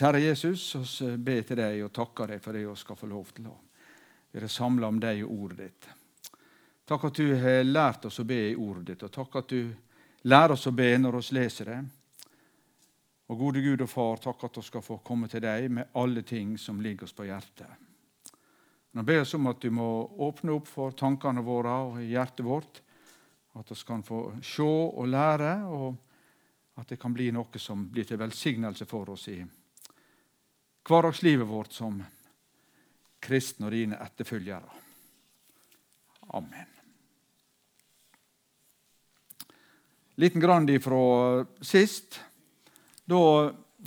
Kjære Jesus, vi ber til deg og takker deg for det vi skal få lov til å være samla om deg og ordet ditt. Takk at du har lært oss å be i ordet ditt, og takk at du lærer oss å be når vi leser det. Og gode Gud og Far, takk at vi skal få komme til deg med alle ting som ligger oss på hjertet. Nå ber oss om at du må åpne opp for tankene våre og hjertet vårt, at vi kan få se og lære, og at det kan bli noe som blir til velsignelse for oss i hverdagslivet vårt som kristne og dine etterfølgere. Amen. Liten grann ifra sist. Da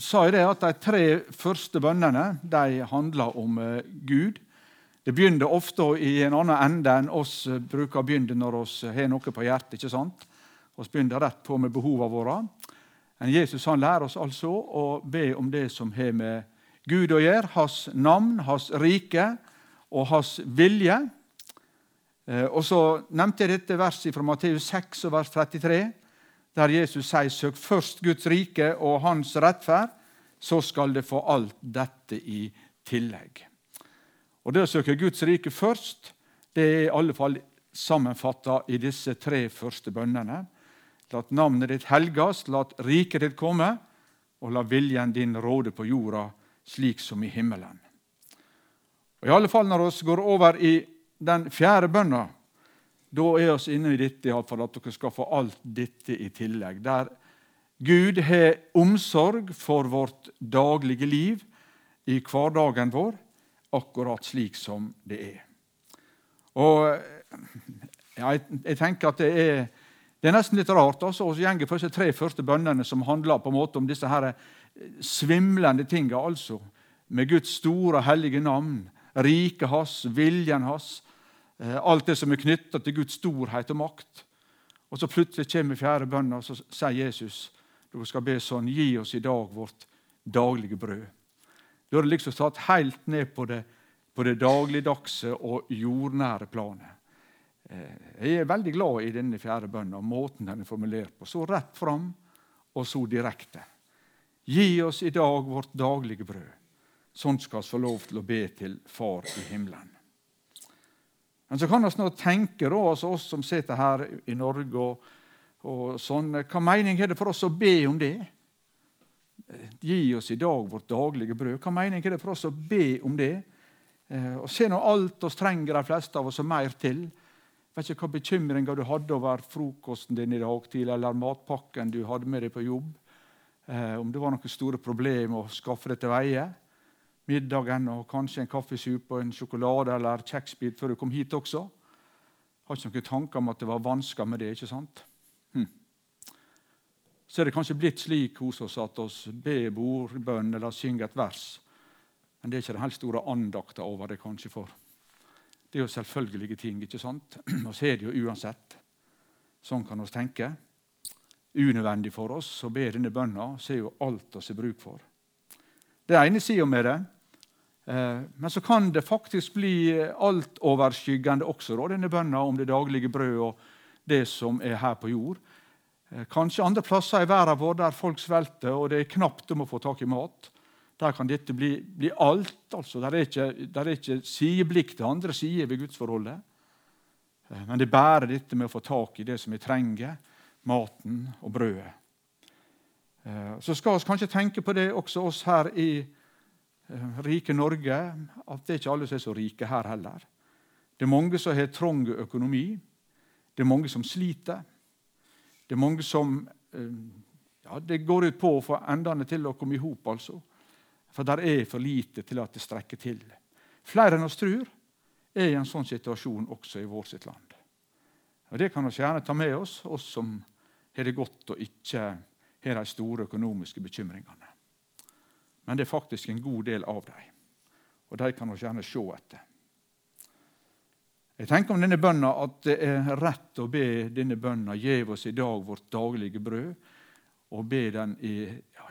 sa jeg det at de tre første bønnene de handler om eh, Gud. Det begynner ofte i en annen ende enn oss bruker å begynne når vi har noe på hjertet. ikke sant? Vi begynner rett på med behovene våre. Men Jesus han lærer oss altså å be om det som har med Gud å gjøre, hans navn, hans rike og hans vilje. Eh, og Så nevnte jeg dette verset fra Matteus 6, vers 33, der Jesus sier søk først Guds rike og hans rettferd, så skal det få alt dette i tillegg. Og Det å søke Guds rike først, det er i alle fall sammenfatta i disse tre første bønnene. La navnet ditt helges, la riket ditt komme, og la viljen din råde på jorda slik som i himmelen. Og I alle fall når vi går over i den fjerde bønna, da er vi inne i dette i alle fall, at dere skal få alt dette i tillegg. Der Gud har omsorg for vårt daglige liv i hverdagen vår, akkurat slik som det er. Og ja, jeg, jeg, tenker at det er, det er nesten litt rart altså, Vi går for disse tre første bønnene som handler på en måte om disse her svimlende tinga, altså. Med Guds store, og hellige navn, riket hans, viljen hans. Eh, alt det som er knytta til Guds storhet og makt. Og så plutselig kommer fjerde bønn, og så sier Jesus dere skal be sånn Gi oss i dag vårt daglige brød. Da er det liksom tatt helt ned på det, på det dagligdagse og jordnære planet. Eh, jeg er veldig glad i denne fjerde bønnen og måten den er formulert på. Så rett fram og så direkte. Gi oss i dag vårt daglige brød. Sånn skal vi få lov til å be til Far i himmelen. Men så kan vi nå tenke, da, altså oss som sitter her i Norge og, og sånn, Hva mening er det for oss å be om det? Gi oss i dag vårt daglige brød. Hva mening er det for oss å be om det? Eh, og Se nå alt oss trenger, de fleste av oss, og mer til. Jeg Vet ikke hva bekymringer du hadde over frokosten din i dag tidlig, eller matpakken du hadde med deg på jobb eh, om det var noen store problemer å skaffe det til veie. Middagen og kanskje en kaffesup og en sjokolade eller kjeksbit før du kom hit også. Har ikke noen tanker om at det var vansker med det. ikke sant? Hm. Så er det kanskje blitt slik hos oss at vi ber bordbønn eller synger et vers. Men det er ikke den helt store andakta over det, kanskje, for. Det er jo selvfølgelige ting. ikke sant? Vi er det jo uansett. Sånn kan vi tenke unødvendig for oss å be denne bønna, så er jo alt oss har bruk for. Det er ene sida med det. Eh, men så kan det faktisk bli altoverskyggende også, da, denne bønna om det daglige brød og det som er her på jord. Eh, kanskje andre plasser i verden vår der folk svelter og det er knapt om å få tak i mat. Der kan dette bli, bli alt. altså. Der er, ikke, der er ikke sideblikk til andre sider ved gudsforholdet. Eh, men det bærer dette med å få tak i det som vi trenger maten og brødet. Eh, så skal vi kanskje tenke på det også oss her i eh, rike Norge, at det er ikke alle som er så rike her heller. Det er mange som har trang økonomi. Det er mange som sliter. Det er mange som eh, ja, Det går ut på å få endene til å komme i hop, altså. For der er for lite til at det strekker til. Flere enn oss tror er i en sånn situasjon også i vårt sitt land. Og Det kan vi gjerne ta med oss, oss som har det godt og ikke har de store økonomiske bekymringene. Men det er faktisk en god del av dem, og de kan vi gjerne se etter. Jeg tenker om denne bønna at det er rett å be denne bønna Gjev oss i dag vårt daglige brød, og be den i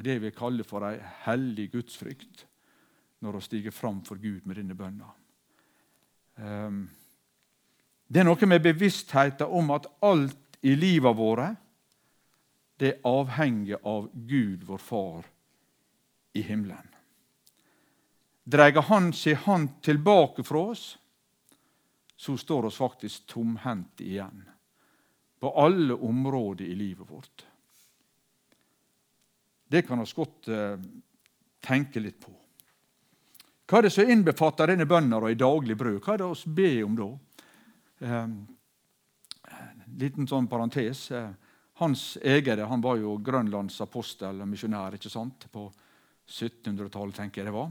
det vi kaller for ei hellig gudsfrykt når vi stiger fram for Gud med denne bønna. Um, det er noe med bevisstheten om at alt i livet våre det avhenger av Gud, vår Far, i himmelen. Dreier Han sin hand tilbake fra oss, så står oss faktisk tomhendte igjen på alle områder i livet vårt. Det kan vi godt eh, tenke litt på. Hva er det som innbefatter denne bønna i daglig brød? Hva er det vi ber om da? Eh, liten sånn parentes. Eh, Hans egere. han var jo Grønlands apostel og misjonær ikke sant? på 1700-tallet. tenker jeg det var.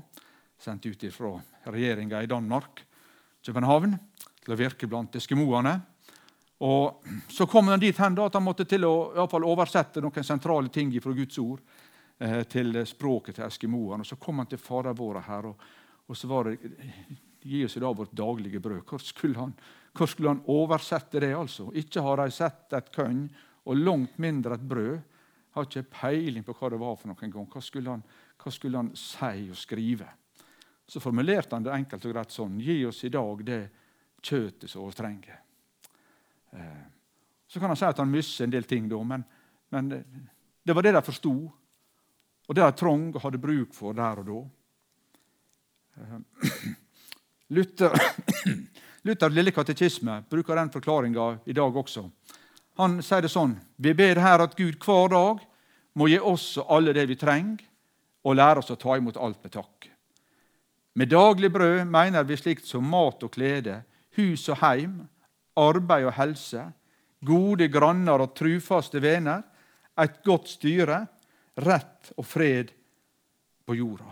Sendt ut fra regjeringa i Danmark, København, til å virke blant eskimoene. Og Så kom han dit hen da, at han måtte til å i fall, oversette noen sentrale ting fra Guds ord eh, til språket til eskimoene. Så kom han til Fader vår her, og, og, så var det Gi oss i dag vårt daglige brød. Hvor skulle han, hvor skulle han oversette det? altså? Ikke har de sett et kønn, og langt mindre et brød. Har ikke peiling på hva det var for noen gang. Hva skulle han, hva skulle han si og skrive? Så formulerte han det enkelt og greit sånn. Gi oss i dag det kjøttet som vi trenger. Eh, så kan han si at han misser en del ting, da, men, men det var det de forsto, og det de trong og hadde bruk for der og da. Eh, Luther, Luther lille katekisme bruker den forklaringa i dag også. Han sier det sånn Vi ber her at Gud hver dag må gi oss og alle det vi trenger, og lære oss å ta imot alt med takk. Med daglig brød mener vi slikt som mat og klede, hus og heim, arbeid og helse, gode granner og trufaste venner, et godt styre, rett og fred på jorda.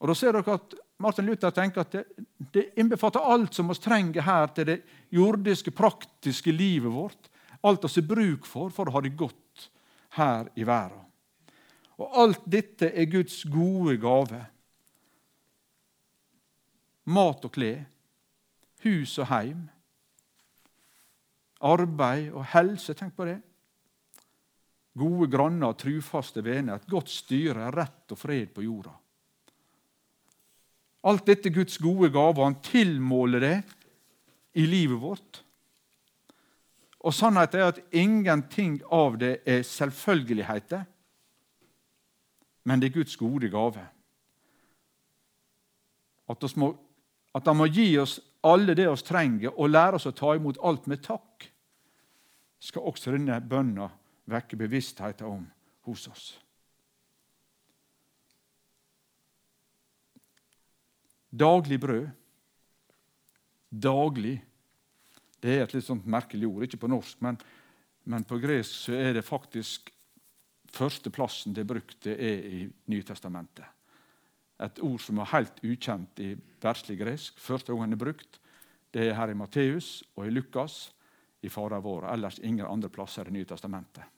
Og Da ser dere at Martin Luther tenker at det, det innbefatter alt som vi trenger her til det jordiske, praktiske livet vårt. Alt vi har bruk for for å ha det godt her i verden. Og alt dette er Guds gode gave. Mat og klær, hus og heim, arbeid og helse. Tenk på det. Gode granner og trufaste venner, et godt styre, rett og fred på jorda. Alt dette Guds gode gave, han tilmåler det i livet vårt. Og Sannheten er at ingenting av det er selvfølgeligheter, men det er Guds gode gave. At, må, at Han må gi oss alle det vi trenger, og lære oss å ta imot alt med takk, skal også denne bønna vekke bevisstheten om hos oss. Daglig brød. Daglig. Det er et litt sånt merkelig ord. Ikke på norsk, men, men på gresk er det faktisk førsteplassen det er brukt, det er i Nytestamentet. Et ord som er helt ukjent i verslig gresk. Første gangen det er brukt, det er her i Matteus og i Lukas i Fader vår. Ellers ingen andre plasser i Nye testamentet.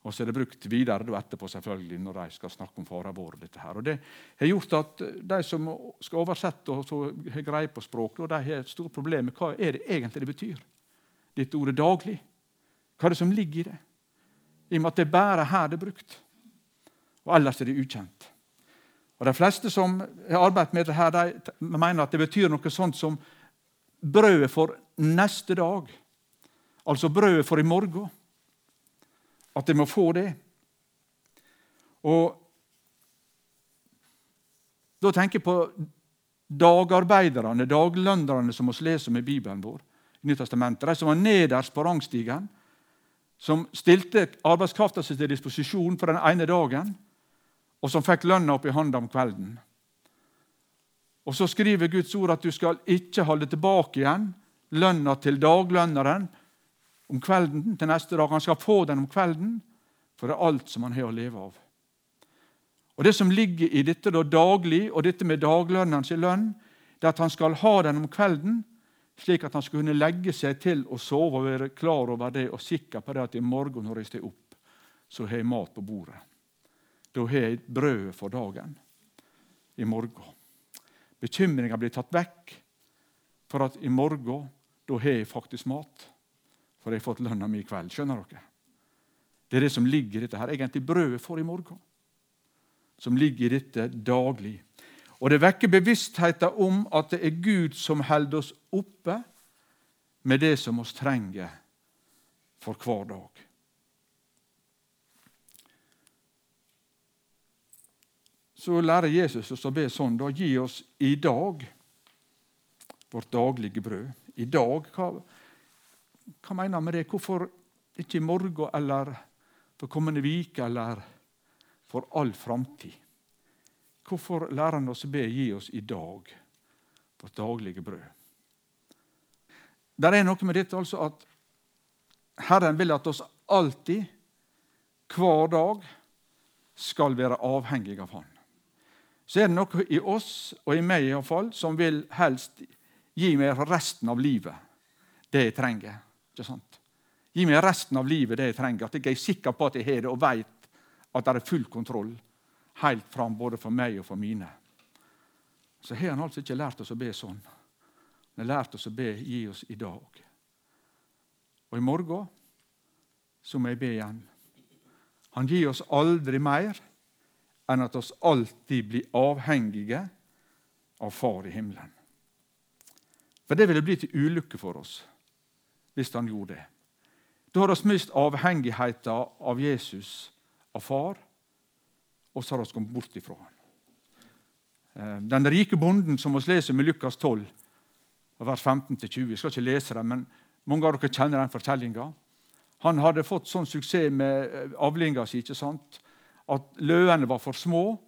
Og så er det brukt videre etterpå selvfølgelig når de skal snakke om faren vår. dette her. Og Det har gjort at de som skal oversette og har greie på språket, og de har et stort problem med hva er det egentlig det betyr, dette ordet 'daglig'. Hva er det som ligger i det? I og med at det er bare her det er brukt. Og ellers er det ukjent. Og De fleste som har arbeidet med dette, de mener at det betyr noe sånt som brødet for neste dag. Altså brødet for i morgen. At de må få det. Og Da tenker jeg på dagarbeiderne, daglønnerne som vi leser om i Bibelen vår. i Nytestamentet, De som var nederst på rangstigen, som stilte arbeidskrafta si til disposisjon for den ene dagen, og som fikk lønna opp i hånda om kvelden. Og Så skriver Guds ord at du skal ikke holde tilbake igjen lønna til daglønneren om kvelden til neste dag. Han skal få den om kvelden, for det er alt som han har å leve av. Og Det som ligger i dette da daglig, og dette med daglønnens lønn, det er at han skal ha den om kvelden, slik at han skal kunne legge seg til å sove og være klar over det og sikker på det at i morgen når jeg står opp, så har jeg mat på bordet. Da har jeg brødet for dagen i morgen. Bekymringa blir tatt vekk for at i morgen da har jeg faktisk mat. For jeg har fått lønna mi i kveld. Skjønner dere? Det er det som ligger i dette her. Egentlig brødet for i morgen. Som ligger i dette daglig. Og det vekker bevisstheten om at det er Gud som holder oss oppe med det som oss trenger for hver dag. så lærer Jesus oss å be sånn. Da gi oss i dag vårt daglige brød. I dag, hva, hva mener han med det? Hvorfor ikke i morgen eller for kommende uke eller for all framtid? Hvorfor lærer han oss å be gi oss i dag vårt daglige brød? Der er noe med dette altså at Herren vil at oss alltid, hver dag, skal være avhengig av Han. Så er det noe i oss, og i meg iallfall, som vil helst gi meg resten av livet det jeg trenger. Ikke sant? Gi meg resten av livet det jeg trenger. At jeg er sikker på at jeg har det, og vet at det er full kontroll helt fram både for meg og for mine. Så har han altså ikke lært oss å be sånn. Han har lært oss å be 'gi oss i dag'. Og i morgen så må jeg be igjen. Han gir oss aldri mer enn at oss alltid blir avhengige av Far i himmelen. For det ville bli til ulykke for oss hvis han gjorde det. Da har vi mist avhengigheten av Jesus, av Far, og så har vi kommet bort ifra ham. Eh, den rike bonden som vi leser med Lukas 12, vers 15-20. Jeg skal ikke lese det, men mange av dere kjenner den fortellinga. Han hadde fått sånn suksess med eh, avlinga si at løene var for små.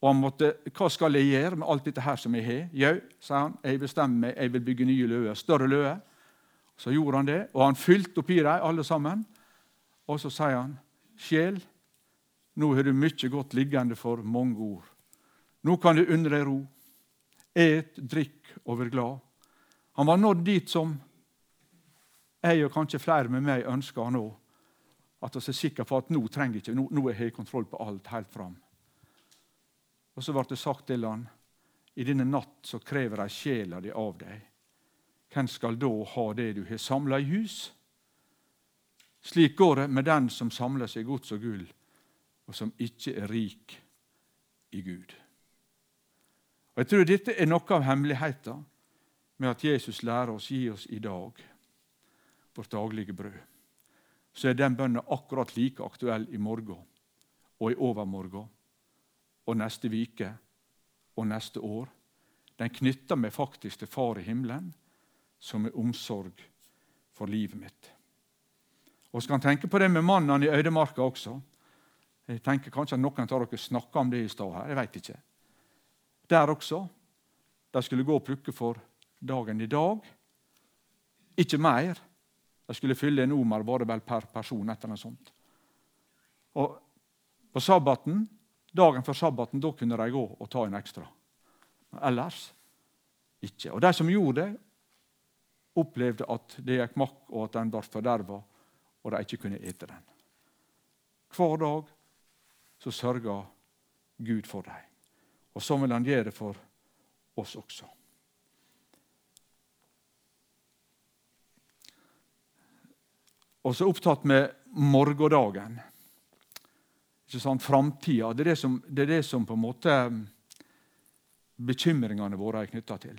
Og han måtte, Hva skal jeg gjøre med alt dette her som jeg har? Jau, sa han, jeg bestemmer meg, jeg vil bygge nye løer. Større løer. Så gjorde han det, og han fylte oppi dem alle sammen. Og så sier han, sjel, nå har du mye godt liggende for mange ord. Nå kan du unne deg ro. Et, drikk og vær glad. Han var nådd dit som jeg og kanskje flere med meg ønsker nå. At vi er sikre på at nå trenger ikke, nå, nå er jeg kontroll på alt helt fram. Og så ble det sagt til han, i denne natt så krever ei sjela di av deg. Hvem skal da ha det du har samla i hus? Slik går det med den som samler seg gods og gull, og som ikke er rik i Gud. Og Jeg tror dette er noe av hemmeligheten med at Jesus lærer oss gi oss i dag vårt daglige brød. Så er den bønnen akkurat like aktuell i morgen og i overmorgen og neste uke og neste år. Den knytter meg faktisk til Far i himmelen, som er omsorg for livet mitt. Og skal han tenke på det med mannen i øydemarka også. Jeg tenker Kanskje noen av dere snakka om det i stad her. Jeg vet ikke. Der også. De skulle gå og plukke for dagen i dag. Ikke mer. De skulle fylle en omer bare vel per person. etter noe sånt. Og På sabbaten, dagen før sabbaten da kunne de gå og ta en ekstra. Men ellers ikke. Og De som gjorde det, opplevde at det gikk makk, og at den ble forderva, og de ikke kunne ete den. Hver dag så sørga Gud for dem. Og sånn vil han gjøre det for oss også. Og så opptatt med morgendagen. Ikke sant? Framtida. Det, det, er det som på en måte bekymringene våre er knytta til.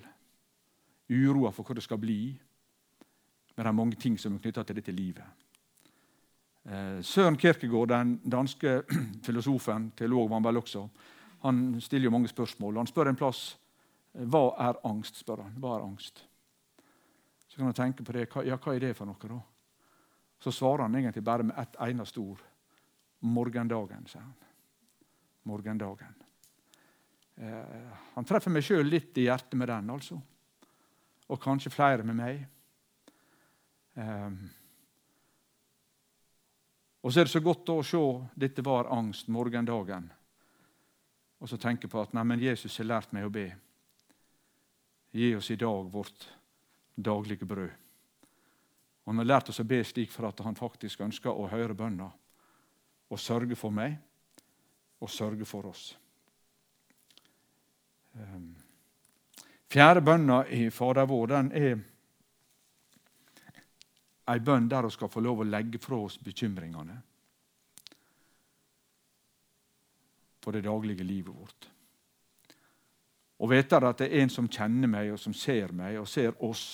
Uroa for hva det skal bli. Men det er mange ting som er knytta til dette livet. Eh, Søren Kierkegaard, den danske filosofen, teolog var han vel også, han stiller jo mange spørsmål. Han spør en plass hva er angst. spør han. Hva er angst? Så kan han tenke på det. Ja, hva er det for noe, da? Så svarer han egentlig bare med ett eneste ord. Morgendagen, sier han. Morgendagen. Eh, han treffer meg sjøl litt i hjertet med den, altså. Og kanskje flere med meg. Eh, og så er det så godt å se dette var angst, morgendagen. Og så tenke på at neimen, Jesus har lært meg å be. Gi oss i dag vårt daglige brød. Og Han har lært oss å be slik for at han faktisk ønsker å høre bønna og sørge for meg og sørge for oss. Ehm, fjerde bønna i Fader vår den er ei bønn der vi skal få lov å legge fra oss bekymringene på det daglige livet vårt. Og vite at det er en som kjenner meg, og som ser meg, og ser oss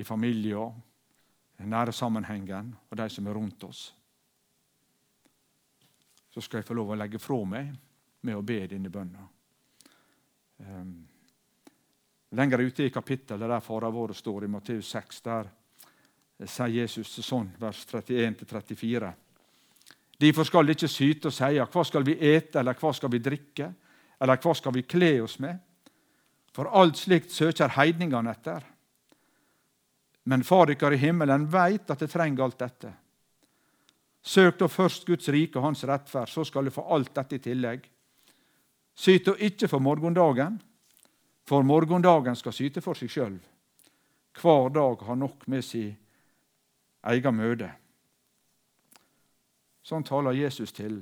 i familier, den nære sammenhengen og de som er rundt oss. så skal jeg få lov å legge fra meg med å be denne bønna. Um, lenger ute i kapittelet der fara vår står, i Matteus 6, der sier Jesus sånn, vers 31-34. Derfor skal de ikke syte og seie, hva skal vi ete, eller hva skal vi drikke, eller hva skal vi kle oss med? For alt slikt søker heidningene etter. Men Far dykkar i himmelen veit at det trenger alt dette. Søk da først Guds rike og Hans rettferd, så skal du få alt dette i tillegg. Syt da ikke for morgendagen, for morgendagen skal syte for seg sjøl. Hver dag har nok med si egen møte. Sånn taler Jesus til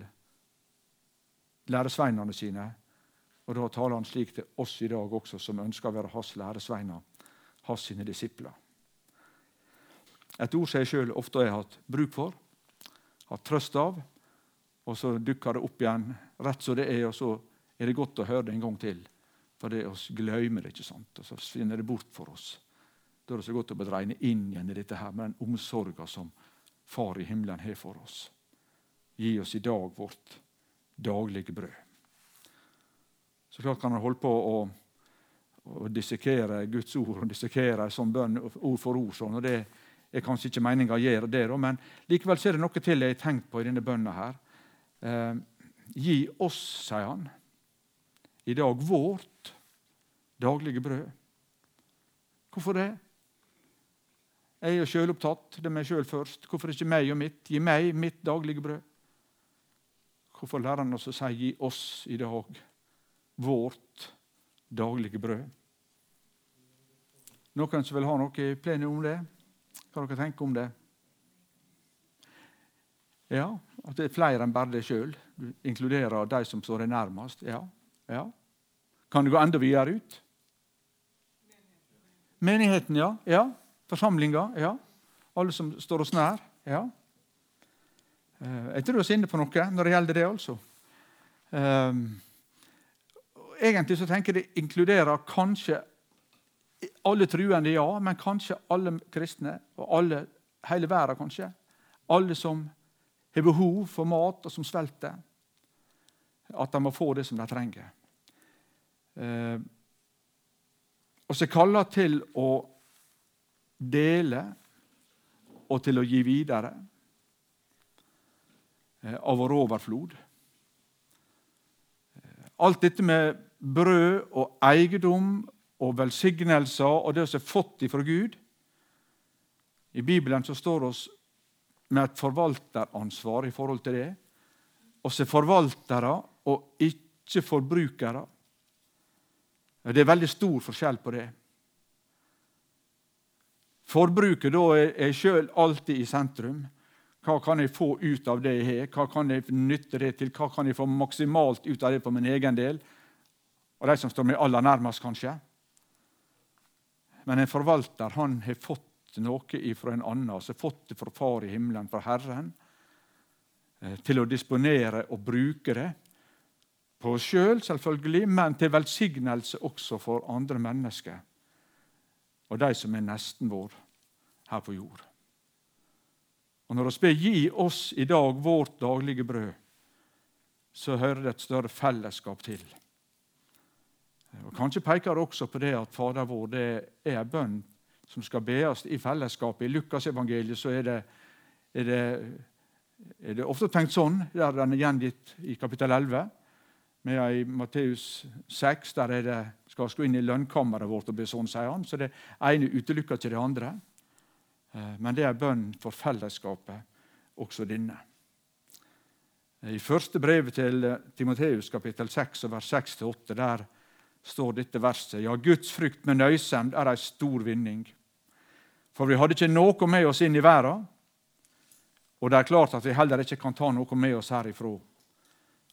læresveinene sine. Og da taler han slik til oss i dag også, som ønsker å være hans læresveiner, hans sine disipler. Et ord som jeg sjøl ofte har hatt bruk for, hatt trøst av, og så dukker det opp igjen rett som det er, og så er det godt å høre det en gang til. For det oss glemmer det, ikke sant? og så svinner det bort for oss. Da er det så godt å bedregne inn igjen i dette her med den omsorga som Far i himmelen har for oss. Gi oss i dag vårt daglige brød. Så klart kan han holde på å, å dissekere Guds ord og dissekere som bønn ord for ord. Sånn, og Det er kanskje ikke meninga å gjøre det, men likevel er det noe til jeg har tenkt på i denne bønna. her. Eh, gi oss, sier han, i dag vårt daglige brød. Hvorfor det? Jeg er sjølopptatt. Det er meg sjøl først. Hvorfor ikke meg og mitt? Gi meg mitt daglige brød. Hvorfor lærer han oss å si 'gi oss i dag vårt daglige brød'? Noen som vil ha noe i plenum om det? Hva dere tenker om det? Ja, at det er flere enn bare deg sjøl. Du inkluderer de som står deg nærmest. Ja, ja. Kan du gå enda videre ut? Menigheten, ja. ja. Forsamlinga, ja. Alle som står oss nær. ja. Eh, jeg tror vi er inne på noe når det gjelder det, altså. Um, egentlig så tenker jeg det inkluderer kanskje alle truende, ja, men kanskje alle kristne og alle, hele verden, kanskje. Alle som har behov for mat, og som svelter. At de må få det som de trenger. Og så kaller kalla til å dele og til å gi videre. Eh, av vår overflod. Eh, alt dette med brød og eiendom og velsignelser og det vi har fått ifra Gud I Bibelen så står det oss med et forvalteransvar i forhold til det. Oss er forvaltere og ikke forbrukere. Det er veldig stor forskjell på det. Forbruket da er sjøl alltid i sentrum. Hva kan jeg få ut av det jeg har? Hva kan jeg nytte det til? Hva kan jeg få maksimalt ut av det for min egen del? Og de som står meg aller nærmest, kanskje. Men en forvalter han har fått noe fra en annen, altså fått det fra Far i himmelen, fra Herren, eh, til å disponere og bruke det. På oss sjøl, selv, selvfølgelig, men til velsignelse også for andre mennesker. Og de som er nesten vår her på jord. Og Når vi ber 'gi oss i dag vårt daglige brød', så hører det et større fellesskap til. Og Kanskje peker det også på det at Fader vår det er en bønn som skal bees i fellesskapet. I Lukasevangeliet er det, er, det, er det, ofte tenkt sånn, der den er gjengitt i kapittel 11. Men i Matteus 6 der er det skal vi inn i lønnkammeret vårt og be sånn, sier han. Så det ene utelukker ikke det andre. Eh, men det er bønn for fellesskapet, også denne. Eh, I første brevet til eh, Timoteus, kapittel 6, vers 6-8, der står dette verset. Ja, Guds frykt med nøysemd er ei stor vinning. For vi hadde ikke noe med oss inn i verden, og det er klart at vi heller ikke kan ta noe med oss herifra.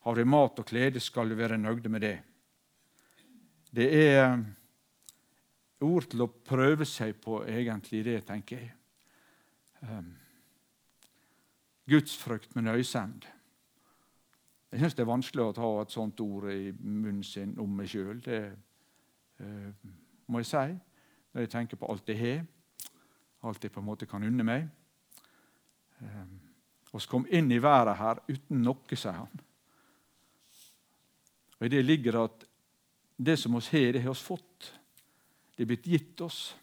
Har du mat og klede, skal du være nøgde med det. Det er ord til å prøve seg på, egentlig, det, tenker jeg um, gudsfrykt med nøysemd. Jeg syns det er vanskelig å ta et sånt ord i munnen sin om meg sjøl. Det uh, må jeg si når jeg tenker på alt jeg har, alt jeg på en måte kan unne meg. Um, oss kom inn i verden her uten noe, sier han. Og I det ligger det at det som oss har, det har oss fått. Det er blitt gitt oss.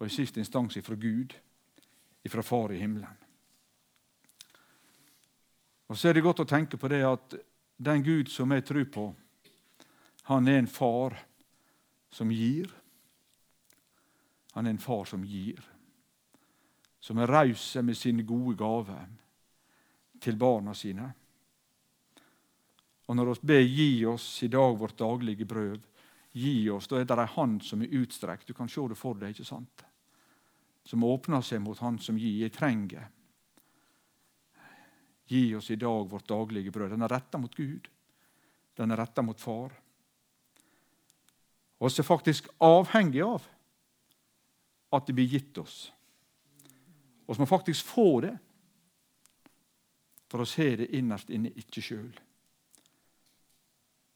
Og i siste instans ifra Gud, ifra Far i himmelen. Og Så er det godt å tenke på det at den Gud som jeg tror på, han er en far som gir. Han er en far som gir, som er raus med sine gode gaver til barna sine. Og når vi ber 'gi oss i dag vårt daglige brød', gi oss, da er det ei hand som er utstrekt. Du kan se det for deg, ikke sant? Som åpner seg mot Han som gir. Jeg trenger. Gi oss i dag vårt daglige brød. Den er retta mot Gud. Den er retta mot Far. Vi er faktisk avhengig av at det blir gitt oss. Vi må faktisk få det for å se det innerst inne ikke sjøl.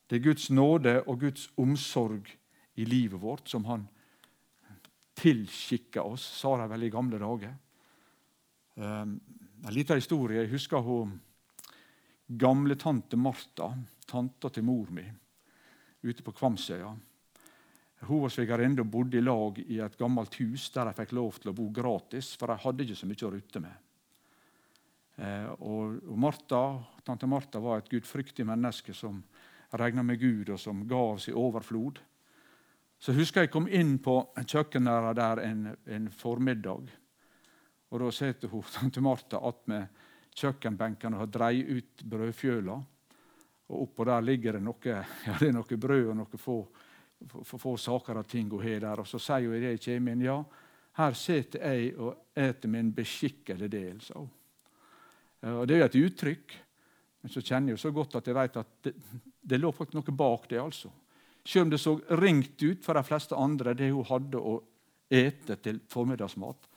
Det er Guds nåde og Guds omsorg i livet vårt som Han tilskikka oss, sa de vel i gamle dager. Um, en liten historie. Jeg husker hun gamle tante Martha, tanta til mor mi, ute på Kvamsøya. Hun var svigerinna og bodde i lag i et gammelt hus der de fikk lov til å bo gratis, for de hadde ikke så mye å rutte med. Eh, og, og Martha, Tante Martha var et gudfryktig menneske som regna med Gud, og som ga oss i overflod. Så husker jeg kom inn på kjøkkenet der en, en formiddag. Og Da sitter hun, tante Martha attmed kjøkkenbenken og har dreid ut brødfjøla. Og Oppå der ligger det noe, ja, det er noe brød og noe få, få, få saker og ting hun har der. Og Så sier hun idet jeg kommer inn, ja, her sitter jeg og eter min beskikkede del, sa hun. Og Det er jo et uttrykk, men så kjenner jeg jo så godt at jeg vet at det, det lå faktisk noe bak det. altså. Selv om det så ringt ut for de fleste andre, det hun hadde å ete til formiddagsmat,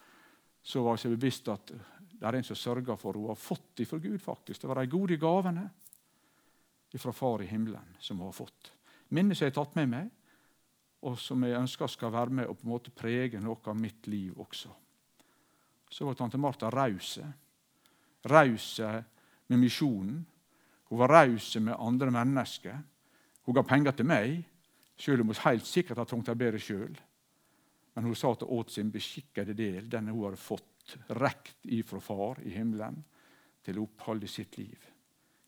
så var jeg bevisst at det er en som sørger for hun har fått det fra Gud. faktisk. Det var de gode gavene fra Far i himmelen som hun har fått. Minner som jeg har tatt med meg, og som jeg ønsker skal være med og på en måte prege noe av mitt liv også. Så var tante Martha rause. Rause med misjonen hun var raus med andre mennesker. Hun ga penger til meg, selv om hun helt sikkert hadde trengt det bedre sjøl. Men hun sa hun åt sin beskikkede del, den hun hadde fått rekt ifra Far i himmelen, til opphold i sitt liv.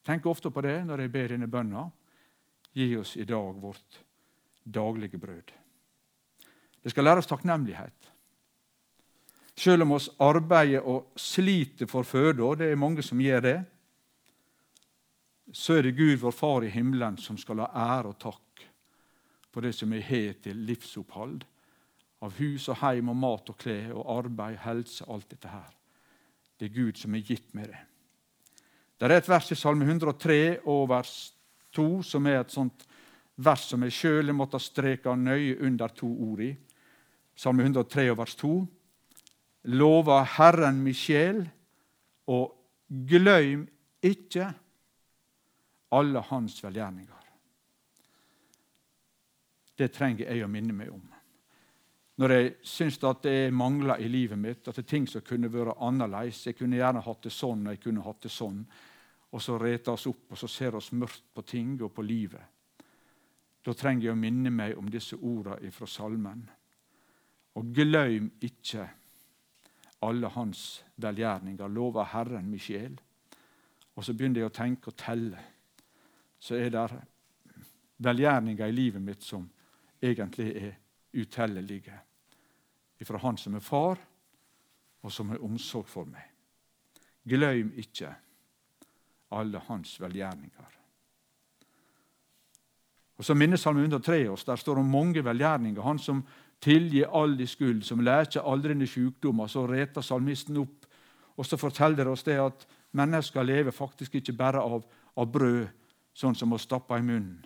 Tenk ofte på det når jeg ber denne bønna. Gi oss i dag vårt daglige brød. Det skal lære oss takknemlighet. Selv om oss arbeider og sliter for føde, og det er mange som gjør det, så er det Gud, vår Far i himmelen, som skal ha ære og takk for det som vi har til livsopphold, av hus og heim og mat og klær og arbeid, helse, alt dette her. Det er Gud som har gitt meg det. Det er et vers i Salme 103 og vers 2 som er et sånt vers som jeg sjøl måtte streke nøye under to ord i. Salme 103 og vers 2. Lova Herren mi sjel, og gløym ikke alle hans velgjerninger. Det trenger jeg å minne meg om. Når jeg syns at det mangler i livet mitt, at det er ting som kunne vært annerledes Jeg kunne gjerne hatt det sånn, og jeg kunne hatt det sånn. Og så reter oss opp, og så ser oss mørkt på ting og på livet. Da trenger jeg å minne meg om disse ordene fra salmen. Og glem ikke alle hans velgjerninger, lover Herren min sjel. Og så begynner jeg å tenke og telle så er det velgjerninger i livet mitt som egentlig er utellelige. Ifra Han som er far, og som har omsorg for meg. Glem ikke alle hans velgjerninger. Og Så minner Salme 103 oss. Der står om mange velgjerninger. Han som tilgir all de skyld, som lærer aldrende sykdommer. Så reter salmisten opp, og så forteller det oss det at mennesker lever faktisk ikke bare av, av brød, sånn som å stappe i munnen.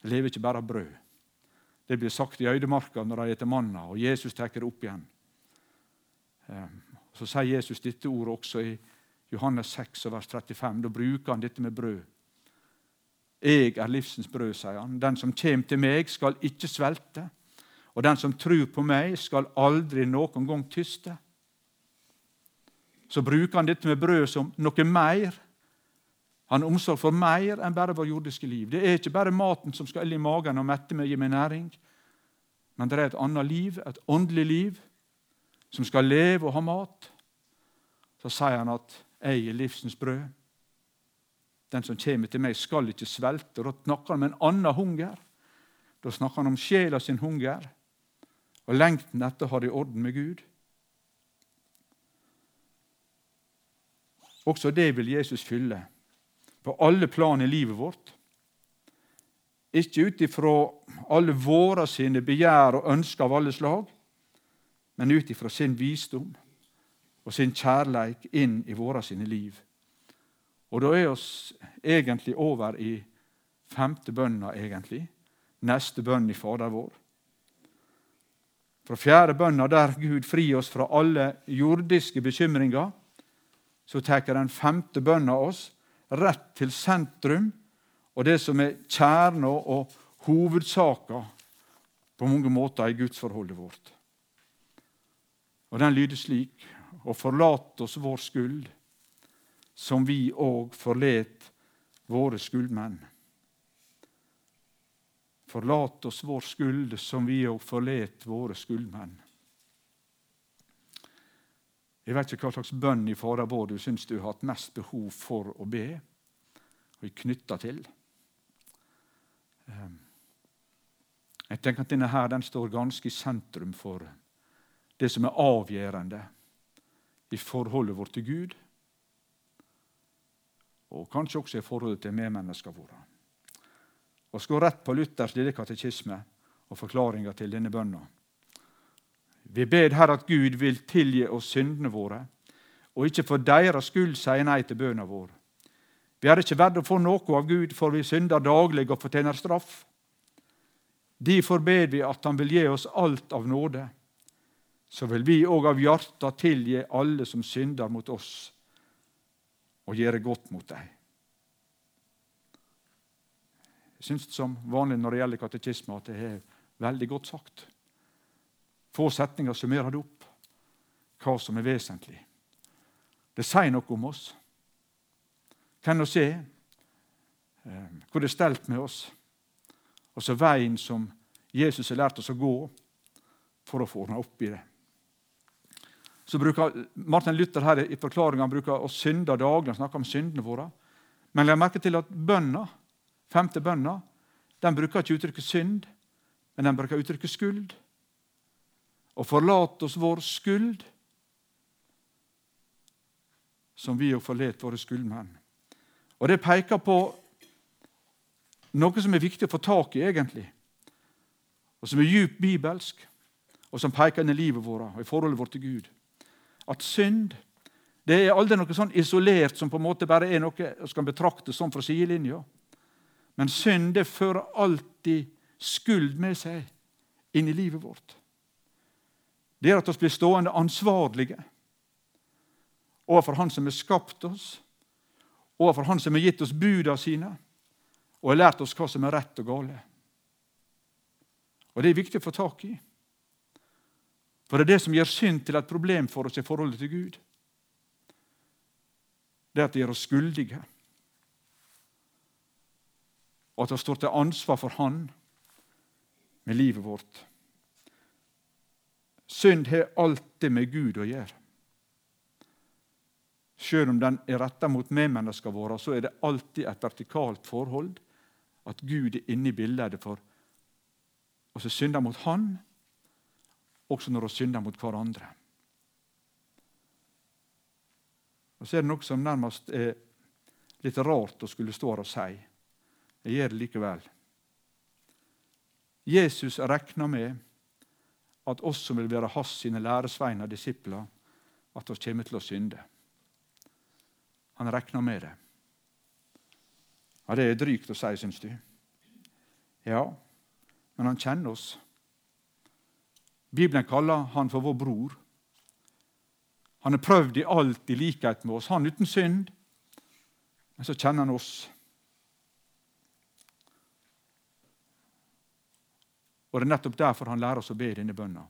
Det lever ikke bare av brød. Det blir sagt i øydemarka når de spiser manna, og Jesus tar det opp igjen. Ehm, så sier Jesus dette ordet også i Johannes 6, vers 35. Da bruker han dette med brød. Jeg er livsens brød, sier han. Den som kommer til meg, skal ikke svelte. Og den som tror på meg, skal aldri noen gang tyste. så bruker han dette med brød som noe mer. Han har omsorg for mer enn bare vår jordiske liv. Det er ikke bare maten som skal inn i magen og mette meg, gi meg næring. Men det er et annet liv, et åndelig liv, som skal leve og ha mat. Så sier han at 'jeg er livsens brød'. Den som kommer til meg, skal ikke svelte. Da snakker han om en annen hunger. Da snakker han om sjela sin hunger og lengten etter å ha det i orden med Gud. Også det vil Jesus fylle på alle plan i livet vårt. Ikke ut ifra alle våre sine begjær og ønsker av alle slag, men ut ifra sin visdom og sin kjærleik inn i våre sine liv. Og da er oss egentlig over i femte bønna, egentlig. Neste bønn i Fader vår. Fra fjerde bønna, der Gud frir oss fra alle jordiske bekymringer, så tar den femte bønna oss rett til sentrum og det som er kjerna og hovedsaka på mange måter i gudsforholdet vårt. Og Den lyder slik og forlat oss vår skyld, som vi òg forlet våre skuldmenn. Forlat oss vår skyld, som vi òg forlet våre skuldmenn. Jeg vet ikke hva slags bønn i Fader vår du syns du har hatt mest behov for å be og er knytta til. Ehm, jeg tenker at denne her, den står ganske i sentrum for det som er avgjørende i forholdet vårt til Gud, og kanskje også i forholdet til medmenneskene våre. Vi skal rett på Luthers lille katekisme og forklaringa til denne bønna. Vi ber her at Gud vil tilgi oss syndene våre, og ikke for deres skyld si nei til bønna vår. Vi er ikke verdt å få noe av Gud, for vi synder daglig og fortjener straff. Derfor ber vi at Han vil gi oss alt av nåde. Så vil vi òg av hjertet tilgi alle som synder mot oss, og gjøre godt mot dem. Jeg syns som vanlig når det gjelder katekisme, at det er veldig godt sagt. Få setninger summerer det opp hva som er vesentlig. Det sier noe om oss. Hvem vi eh, hvor det er stelt med oss, og så veien som Jesus har lært oss å gå for å få ordna opp i det. Så bruker Martin Luther her i forklaringa bruker å synde daglig. Han snakker om syndene våre. Men legg merke til at bønna, femte bønna den bruker ikke uttrykket synd, men den bruker uttrykket skyld og forlat oss vår skyld, som vi òg forlet våre skyldmenn. Og Det peker på noe som er viktig å få tak i, egentlig, og som er djupt bibelsk, og som peker inn i livet vårt og i forholdet vårt til Gud. At synd det er aldri noe sånn isolert som på en måte bare er noe som kan betraktes som fra sidelinja. Men synd det fører alltid skyld med seg inn i livet vårt det er at vi blir stående ansvarlige overfor Han som har skapt oss, overfor Han som har gitt oss buda sine og har lært oss hva som er rett og gale. Og Det er viktig å få tak i. For det er det som gjør synd til et problem for oss i forholdet til Gud. Det er at det gjør oss skyldige. Og at vi står til ansvar for Han med livet vårt. Synd har alltid med Gud å gjøre. Selv om den er retta mot medmenneskene våre, så er det alltid et vertikalt forhold. At Gud er inne i bildet for oss som synder mot Han, også når vi synder mot hverandre. Og Så er det noe som nærmest er litt rart å skulle stå her og si. Jeg gjør det likevel. Jesus rekna med at oss som vil være hans sine læresveiner, disipler, at vi kommer til å synde. Han regner med det. Ja, Det er drygt å si, syns du? Ja, men han kjenner oss. Bibelen kaller han for vår bror. Han har prøvd i alt i likhet med oss, han uten synd. Men så kjenner han oss. Og Det er nettopp derfor han lærer oss å be denne bønna.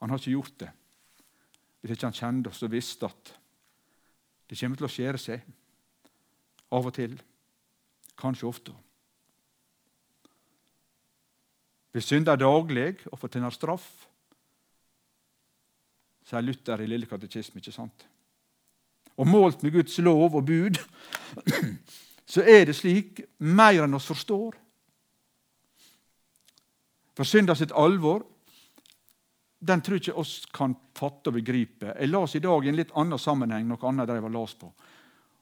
Han har ikke gjort det hvis ikke han kjente oss og visste at det kommer til å skjære seg. Av og til. Kanskje ofte. Vi synder daglig og fortjener straff, sier Luther i Lille katekisme. ikke sant? Og målt med Guds lov og bud, så er det slik mer enn oss forstår. For synda sitt alvor den tror ikke oss kan fatte og begripe. Jeg las i dag i en litt annen sammenheng noe annet jeg var las på.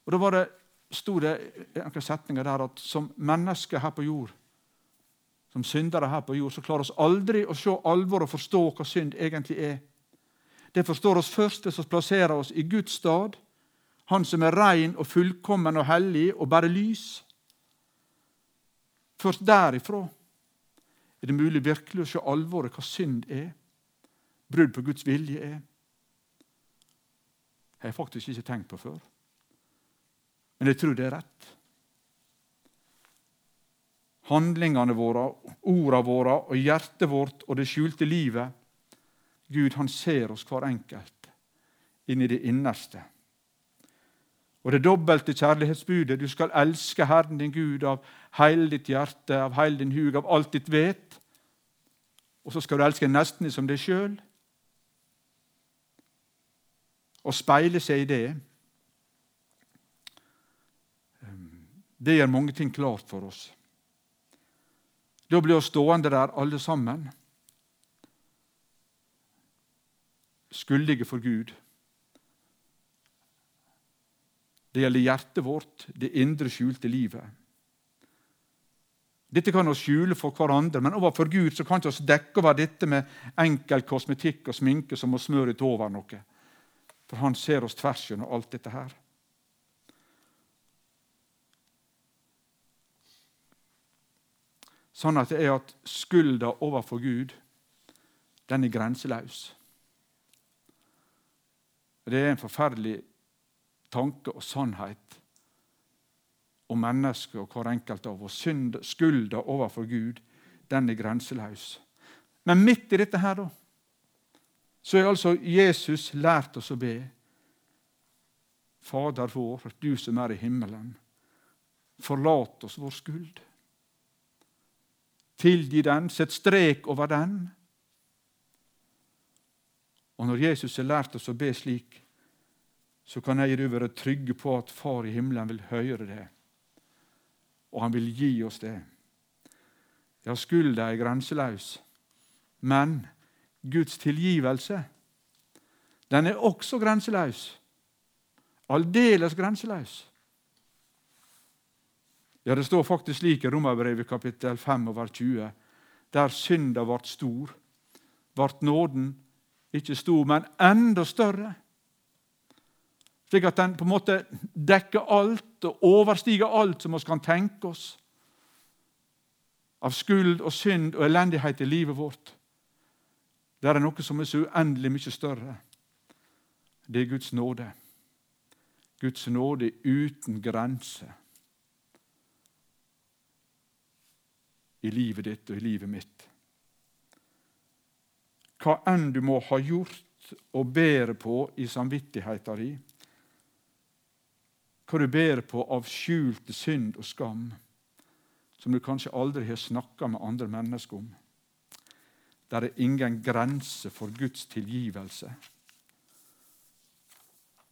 Og Da var det, sto det noen setninger der at som mennesker her på jord, som syndere her på jord, så klarer oss aldri å se alvor og forstå hva synd egentlig er. Det forstår oss først det som plasserer oss i Guds stad, Han som er rein og fullkommen og hellig og bare lys. Først derifra er det mulig virkelig å se alvoret, hva synd er, brudd på Guds vilje er. Det har jeg faktisk ikke tenkt på før. Men jeg tror det er rett. Handlingene våre, ordene våre og hjertet vårt og det skjulte livet Gud han ser oss hver enkelt inn i det innerste. Og det dobbelte kjærlighetsbudet du skal elske Herren din Gud av hele ditt hjerte, av hele din hug, av alt ditt vet. Og så skal du elske nesten som deg sjøl. Og speile seg i det. Det gjør mange ting klart for oss. Da blir vi stående der alle sammen, skyldige for Gud. Det gjelder hjertet vårt, det indre, skjulte livet. Dette kan vi skjule for hverandre, men overfor Gud så kan vi ikke dekke over dette med enkel kosmetikk og sminke som å smøre ut over noe. For Han ser oss tvers gjennom alt dette her. Sannheten er at skylda overfor Gud, den er grenseløs. Det er en forferdelig tanke og sannhet om mennesket og hver enkelt av oss. Synd, skulda overfor Gud, den er grenseløs. Men midt i dette her, da, så er altså Jesus lært oss å be. Fader vår, du som er i himmelen. Forlat oss vår skuld. Tilgi den, sett strek over den. Og når Jesus har lært oss å be slik, så kan jeg og du være trygge på at Far i himmelen vil høre det, og han vil gi oss det. Ja, skylda er grenseløs, men Guds tilgivelse, den er også grenseløs. Aldeles grenseløs. Ja, Det står faktisk slik i Romerbrevet kapittel 5 over 20. Der synda ble stor, ble nåden ikke stor, men enda større. Slik at den på en måte dekker alt og overstiger alt som vi kan tenke oss av skyld og synd og elendighet i livet vårt. Det er noe som er så uendelig mye større. Det er Guds nåde. Guds nåde uten grense i livet ditt og i livet mitt. Hva enn du må ha gjort og bære på i samvittigheten din, hva du bærer på av skjulte synd og skam, som du kanskje aldri har snakka med andre mennesker om. Der er ingen grense for Guds tilgivelse.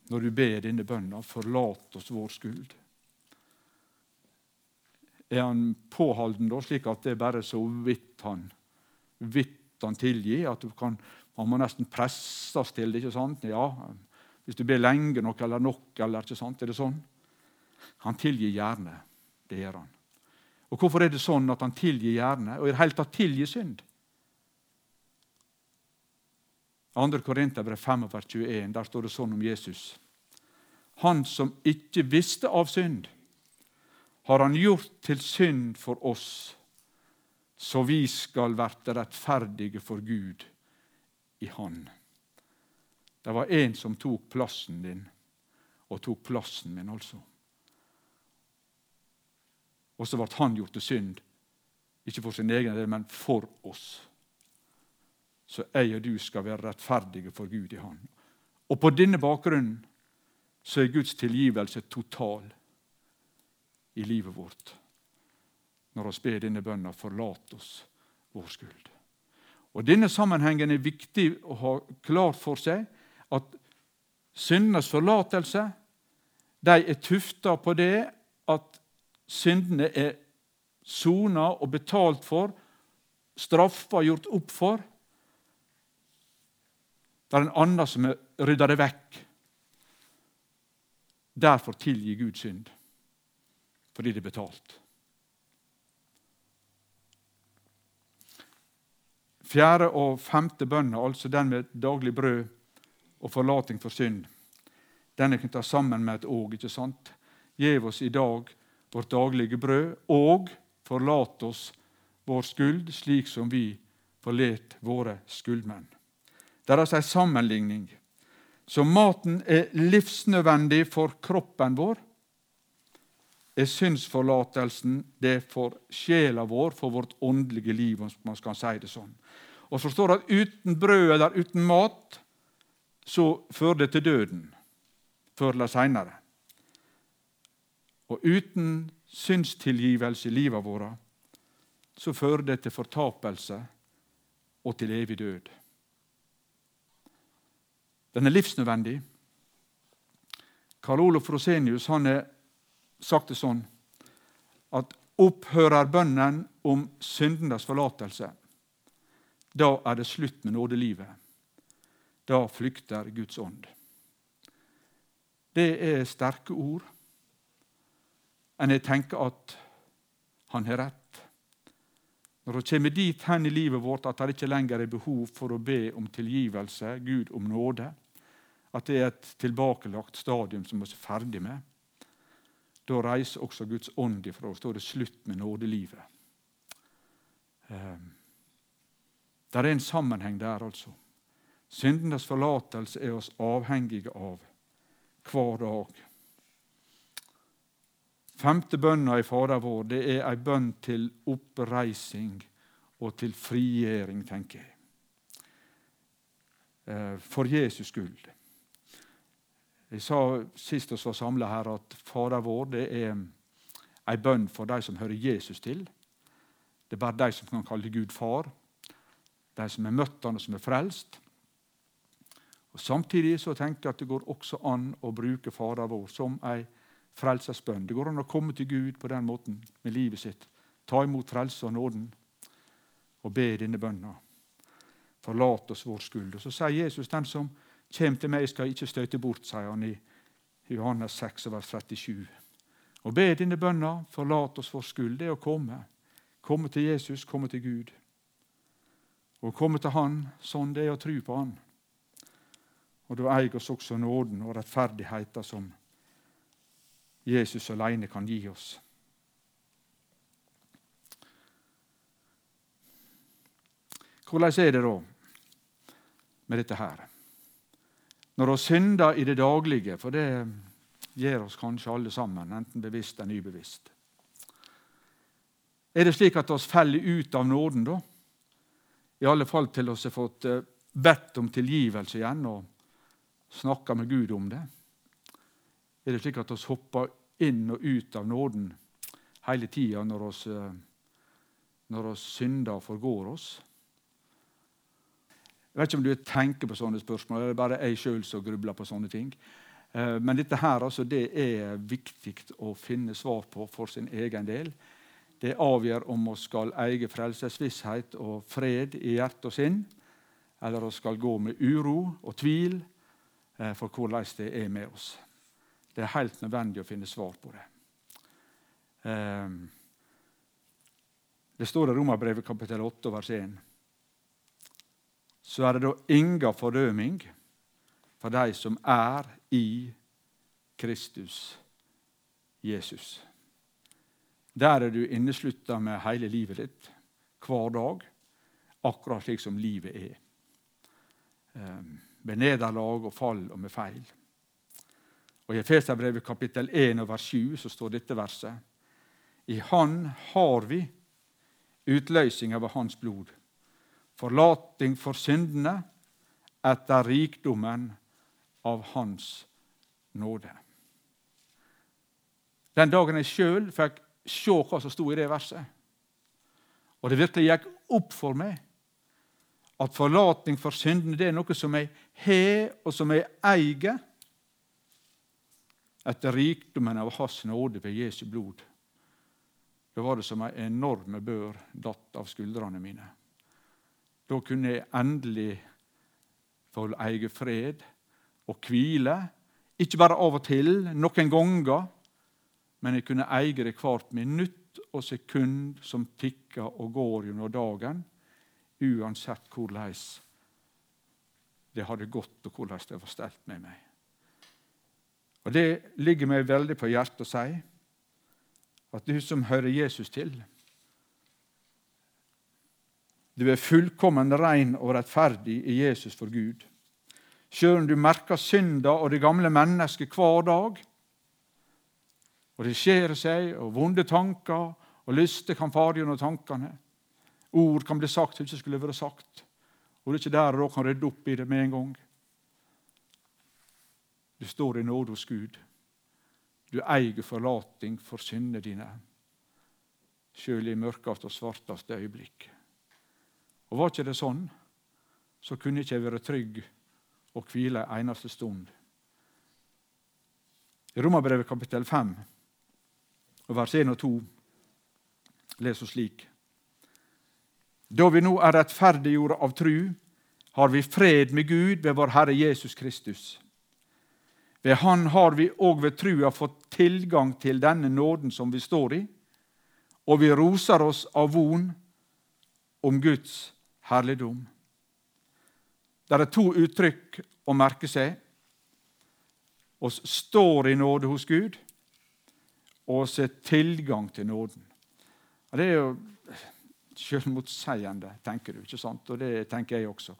Når du ber denne bønna 'forlat oss vår skyld'. Er han påholden da, slik at det er bare så vidt han, vidt han tilgir? At du kan, man må nesten presses til det? ikke sant? Ja, hvis du ber lenge nok eller nok, eller ikke sant? Er det sånn? Han tilgir gjerne. Det gjør han. Og Hvorfor er det sånn at han tilgir gjerne, og i det hele tatt tilgir synd? 2. Korinterbrev 21, der står det sånn om Jesus. Han som ikke visste av synd, har han gjort til synd for oss, så vi skal verte rettferdige for Gud i Han. Det var en som tok plassen din, og tok plassen min, altså. Og så ble han gjort til synd, ikke for sin egen del, men for oss. Så jeg og du skal være rettferdige for Gud i Han. Og på denne bakgrunnen så er Guds tilgivelse total i livet vårt. Når vi ber denne bønna 'forlat oss vår skyld'. Og Denne sammenhengen er viktig å ha klart for seg. At syndenes forlatelse de er tufta på det at syndene er sona og betalt for, straffa gjort opp for. Det er en annen som rydder det vekk. Derfor tilgir Gud synd, fordi det er betalt. Fjerde og femte bønna, altså den med daglig brød og forlating for synd, den er knytta sammen med et òg. ikke sant? Gjev oss i dag vårt daglige brød, og forlat oss vår skyld, slik som vi forlet våre skyldmenn. Det er altså en sammenligning. Så maten er livsnødvendig for kroppen vår. Er synsforlatelsen det for sjela vår, for vårt åndelige liv, om man skal si det sånn. Og så står det at uten brød eller uten mat så fører det til døden før eller seinere. Og uten synstilgivelse i livet vårt så fører det til fortapelse og til evig død. Den er livsnødvendig. Karl Olof Rosenius han har sagt det sånn at opphører bønnen om syndenes forlatelse, da er det slutt med nådelivet. Da flykter Guds ånd. Det er sterke ord. Enn jeg tenker at han har rett. Når vi kommer dit hen i livet vårt at det ikke lenger er behov for å be om tilgivelse, Gud om nåde, at det er et tilbakelagt stadium som vi er ferdig med, da reiser også Guds ånd ifra oss. Da er det slutt med nådelivet. Ehm, det er en sammenheng der, altså. Syndenes forlatelse er oss avhengige av hver dag. Femte bønna i Fader vår det er ei bønn til oppreising og til frigjering, tenker jeg. Eh, for Jesus skyld. Jeg sa sist vi var samla her, at Fader vår det er ei bønn for de som hører Jesus til. Det er bare de som kan kalle Gud far. De som er møtt han og som er frelst. Og Samtidig så tenker jeg at det går også an å bruke Fader vår som ei frelsesbønn. Det går an å komme til Gud på den måten med livet sitt. Ta imot frelse og nåden og be denne bønna. Forlat oss vår skyld. Og Så sier Jesus den som kommer til meg, skal ikke støte bort, sier han i Johannes 6, vers 37. Og be denne bønna, forlat oss vår skyld, det er å komme. Komme til Jesus, komme til Gud. Å komme til Han, sånn det er å tro på Han. Og da eier oss også nåden og rettferdigheten som Jesus alene kan gi oss. Hvordan er det da med dette her? Når vi synder i det daglige, for det gjør oss kanskje alle sammen, enten bevisst eller ubevisst. Er det slik at vi faller ut av nåden da? I alle fall til vi har fått eh, bedt om tilgivelse igjen og snakka med Gud om det? Er det slik at vi hopper inn og ut av nåden hele tida når vi eh, når oss synder og forgår oss? Jeg vet ikke om du tenker på sånne spørsmål, eller bare jeg sjøl som grubler på sånne ting. Eh, men dette her, altså, det er viktig å finne svar på for sin egen del. Det avgjør om vi skal eie frelsesvisshet og fred i hjerte og sinn, eller vi skal gå med uro og tvil Eh, for hvordan det er med oss. Det er helt nødvendig å finne svar på det. Ehm, det står i Romerbrevet kapittel 8 vers 1. Så er det da inga fordøming for de som er i Kristus Jesus. Der er du inneslutta med hele livet ditt, hver dag, akkurat slik som livet er. Um, med nederlag og fall og med feil. Og I Efeserbrevet kapittel 1 og vers 7 så står dette verset. I Han har vi utløsning av Hans blod, forlating for syndene etter rikdommen av Hans nåde. Den dagen jeg sjøl fikk se hva som sto i det verset, og det virkelig gikk opp for meg at forlating for syndene det er noe som jeg har, og som jeg eier, etter rikdommen av Hans nåde ved Jesu blod. Da var det som en enorme bør datt av skuldrene mine. Da kunne jeg endelig få eie fred og hvile. Ikke bare av og til, noen ganger, men jeg kunne eie det hvert minutt og sekund som tikker og går gjennom dagen, uansett hvordan det hadde gått, og hvordan det var stelt med meg. Og Det ligger meg veldig på hjertet å si at du som hører Jesus til, du er fullkommen ren og rettferdig i Jesus for Gud. Sjøl om du merker synda og det gamle mennesket hver dag, og det skjer seg, og vonde tanker og lyster kan fare gjennom tankene. Ord kan bli sagt som ikke skulle vært sagt, og du er ikke der og da kan rydde opp i det med en gang. Du står i nåde hos Gud. Du eier forlating for syndene dine, sjøl i mørkeste og svarteste øyeblikk. Og Var ikke det sånn, så kunne ikke jeg være trygg og hvile en eneste stund. I Romerbrevet kapittel 5, vers 1 og 2 leser vi slik.: Da vi nå er rettferdiggjorde av tru, har vi fred med Gud ved vår Herre Jesus Kristus. Ved Han har vi òg ved trua fått tilgang til denne nåden som vi står i, og vi roser oss av von om Guds herligdom. Det er to uttrykk å merke seg. oss står i nåde hos Gud, og oss har tilgang til nåden. Det er jo selvmotsigende, tenker du, ikke sant? Og det tenker jeg også.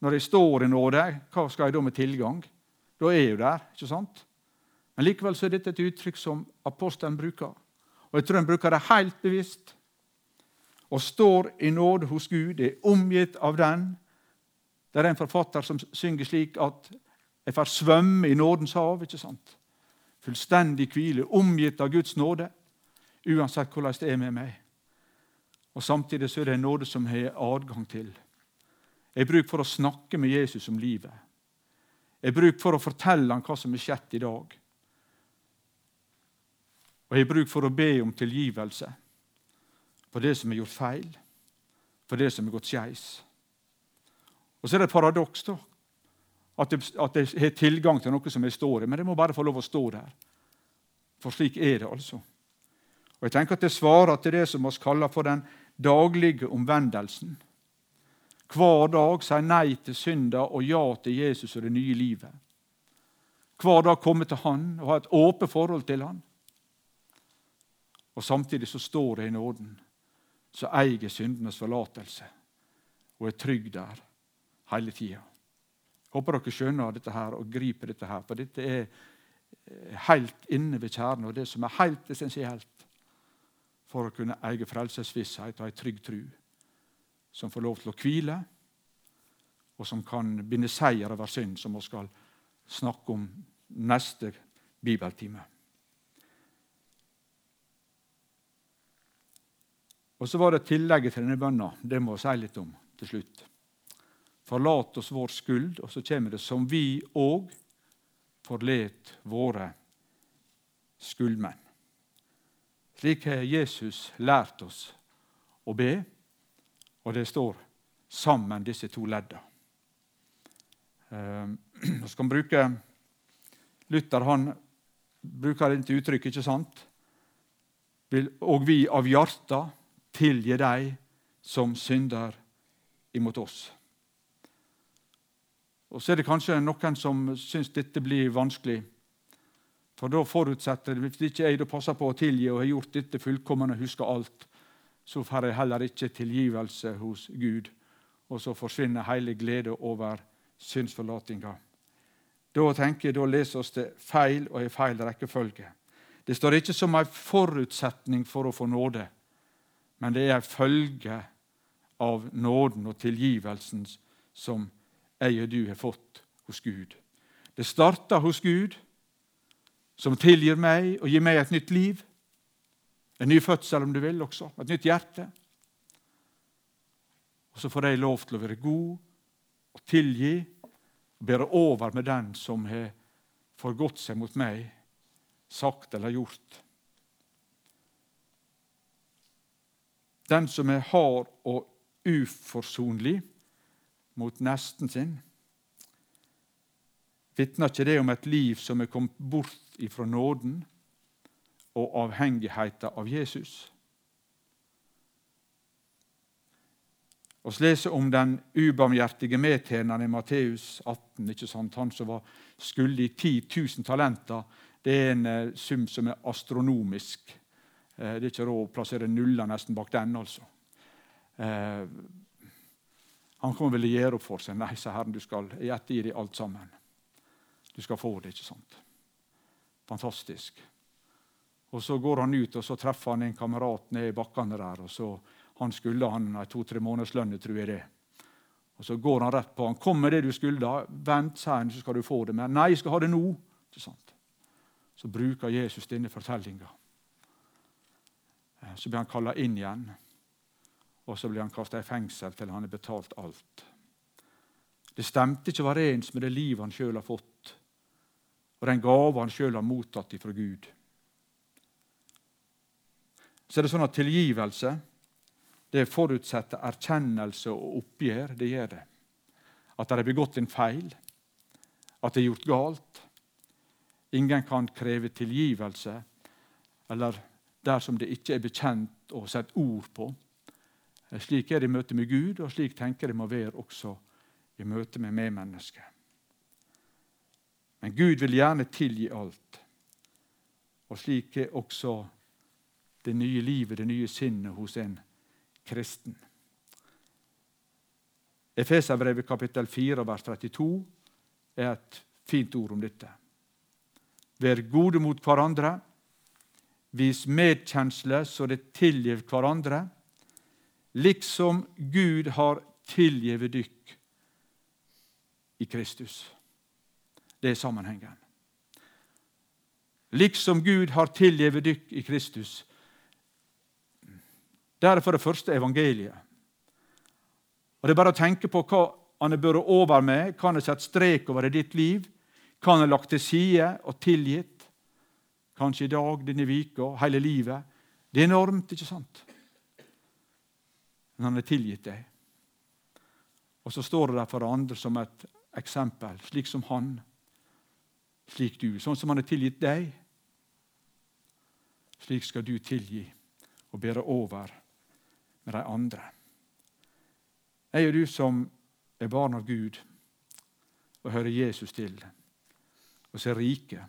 Når jeg står i nåde, hva skal jeg da med tilgang? Da er jeg jo der. ikke sant? Men likevel er dette et uttrykk som apostelen bruker. Og jeg tror han bruker det helt bevisst. Og står i nåde hos Gud, er omgitt av den. Det er en forfatter som synger slik at jeg får svømme i nådens hav. ikke sant? Fullstendig hvile, omgitt av Guds nåde, uansett hvordan det er med meg. Og Samtidig så er det en nåde som jeg har adgang til. Jeg bruker for å snakke med Jesus om livet er bruk for å fortelle ham hva som er skjedd i dag. Og jeg har bruk for å be om tilgivelse for det som er gjort feil, for det som er gått skeis. Og så er det et paradoks da, at jeg, at jeg har tilgang til noe som jeg står i, men jeg må bare få lov å stå der. For slik er det, altså. Og jeg tenker at Det svarer til det som vi kaller for den daglige omvendelsen. Hver dag si nei til synda og ja til Jesus og det nye livet. Hver dag komme til Han og ha et åpent forhold til Han. Og Samtidig så står det i nåden. Så eier syndenes forlatelse og er trygg der hele tida. Håper dere skjønner dette her og griper dette her, for dette er helt inne ved kjernen og det som er helt essensielt for å kunne eie frelsesvisshet og ei trygg tru som får lov til å hvile, og som kan binde seier over synd, som vi skal snakke om neste bibeltime. Og Så var det tillegget til denne bønna. Det må jeg si litt om til slutt. Forlat oss vår skuld, og så kommer det som vi òg forlet våre skuldmenn. Slik har Jesus lært oss å be. Og det står sammen, disse to leddene. Eh, så skal man bruke Luther han bruker dette uttrykket, ikke sant? Og vi av hjarta tilgi deg som synder imot oss. Og Så er det kanskje noen som syns dette blir vanskelig. For da forutsetter det, Hvis ikke jeg da passer på å tilgi og har gjort dette fullkomment og husker alt, så får jeg heller ikke tilgivelse hos Gud. Og så forsvinner hele glede over synsforlatinga. Da tenker jeg, da leser oss det feil og i feil rekkefølge. Det står ikke som en forutsetning for å få nåde, men det er en følge av nåden og tilgivelsen som jeg og du har fått hos Gud. Det starter hos Gud, som tilgir meg og gir meg et nytt liv. En ny fødsel, om du vil, også. Et nytt hjerte. Og så får jeg lov til å være god og tilgi og bære over med den som har forgått seg mot meg, sagt eller gjort. Den som er hard og uforsonlig mot nesten sin, vitner ikke det om et liv som er kommet bort ifra nåden og avhengigheten av Jesus? Vi leser om den ubarmhjertige medtjeneren i Matteus 18. ikke sant? Han som var skyldig i 10 000 talenter. Det er en uh, sum som er astronomisk. Uh, det er ikke råd å plassere nuller nesten bak den. altså. Uh, han kommer vel å gjøre opp for seg. Nei, sa Herren, du skal i deg alt sammen. Du skal få det, ikke sant? Fantastisk. Og Så går han ut og så treffer han en kamerat nede i bakkene der. og så Han skulle han to-tre måneders lønn, tror jeg det. Og Så går han rett på. han 'Kom med det du skulle. Vent, sier han, så skal du få det.' Men 'nei, jeg skal ha det nå.' Så bruker Jesus denne fortellinga. Så blir han kalla inn igjen, og så blir han kasta i fengsel til han har betalt alt. Det stemte ikke overens med det livet han sjøl har fått, og den gava han sjøl har mottatt ifra Gud. Så er det sånn at tilgivelse det forutsetter erkjennelse og oppgjør. Det gjør det. At det er begått en feil, at det er gjort galt. Ingen kan kreve tilgivelse eller dersom det ikke er bekjent og satt ord på. Slik er det i møte med Gud, og slik tenker det må være også i møte med medmennesker. Men Gud vil gjerne tilgi alt. Og slik er også det nye livet, det nye sinnet hos en kristen. Efeserbrevet kapittel 4 vers 32 er et fint ord om dette. Vær gode mot hverandre. Vis medkjensle så det tilgir hverandre, liksom Gud har tilgitt dykk i Kristus. Det er sammenhengen. Liksom Gud har tilgitt dykk i Kristus. Det er for det første evangeliet. Og Det er bare å tenke på hva han har båret over med, hva han har satt strek over i ditt liv, hva han har lagt til side og tilgitt. Kanskje i dag, denne vika, hele livet. Det er enormt, ikke sant? Men han har tilgitt deg. Og så står det der for andre som et eksempel, slik som han, slik du. Sånn som han har tilgitt deg, slik skal du tilgi og bære over med de andre. Jeg og du som er barn av Gud og hører Jesus til, og så er rike,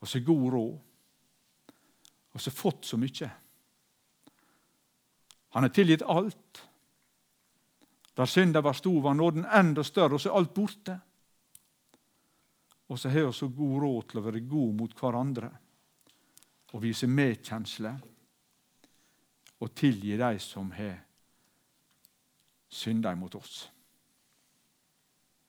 og så er god råd, og så fått så mye. Han har tilgitt alt. Der synda var stor, var nåden enda større, og så er alt borte. Og så har vi så god råd til å være god mot hverandre og vise medkjensle og tilgi de som har synda imot oss.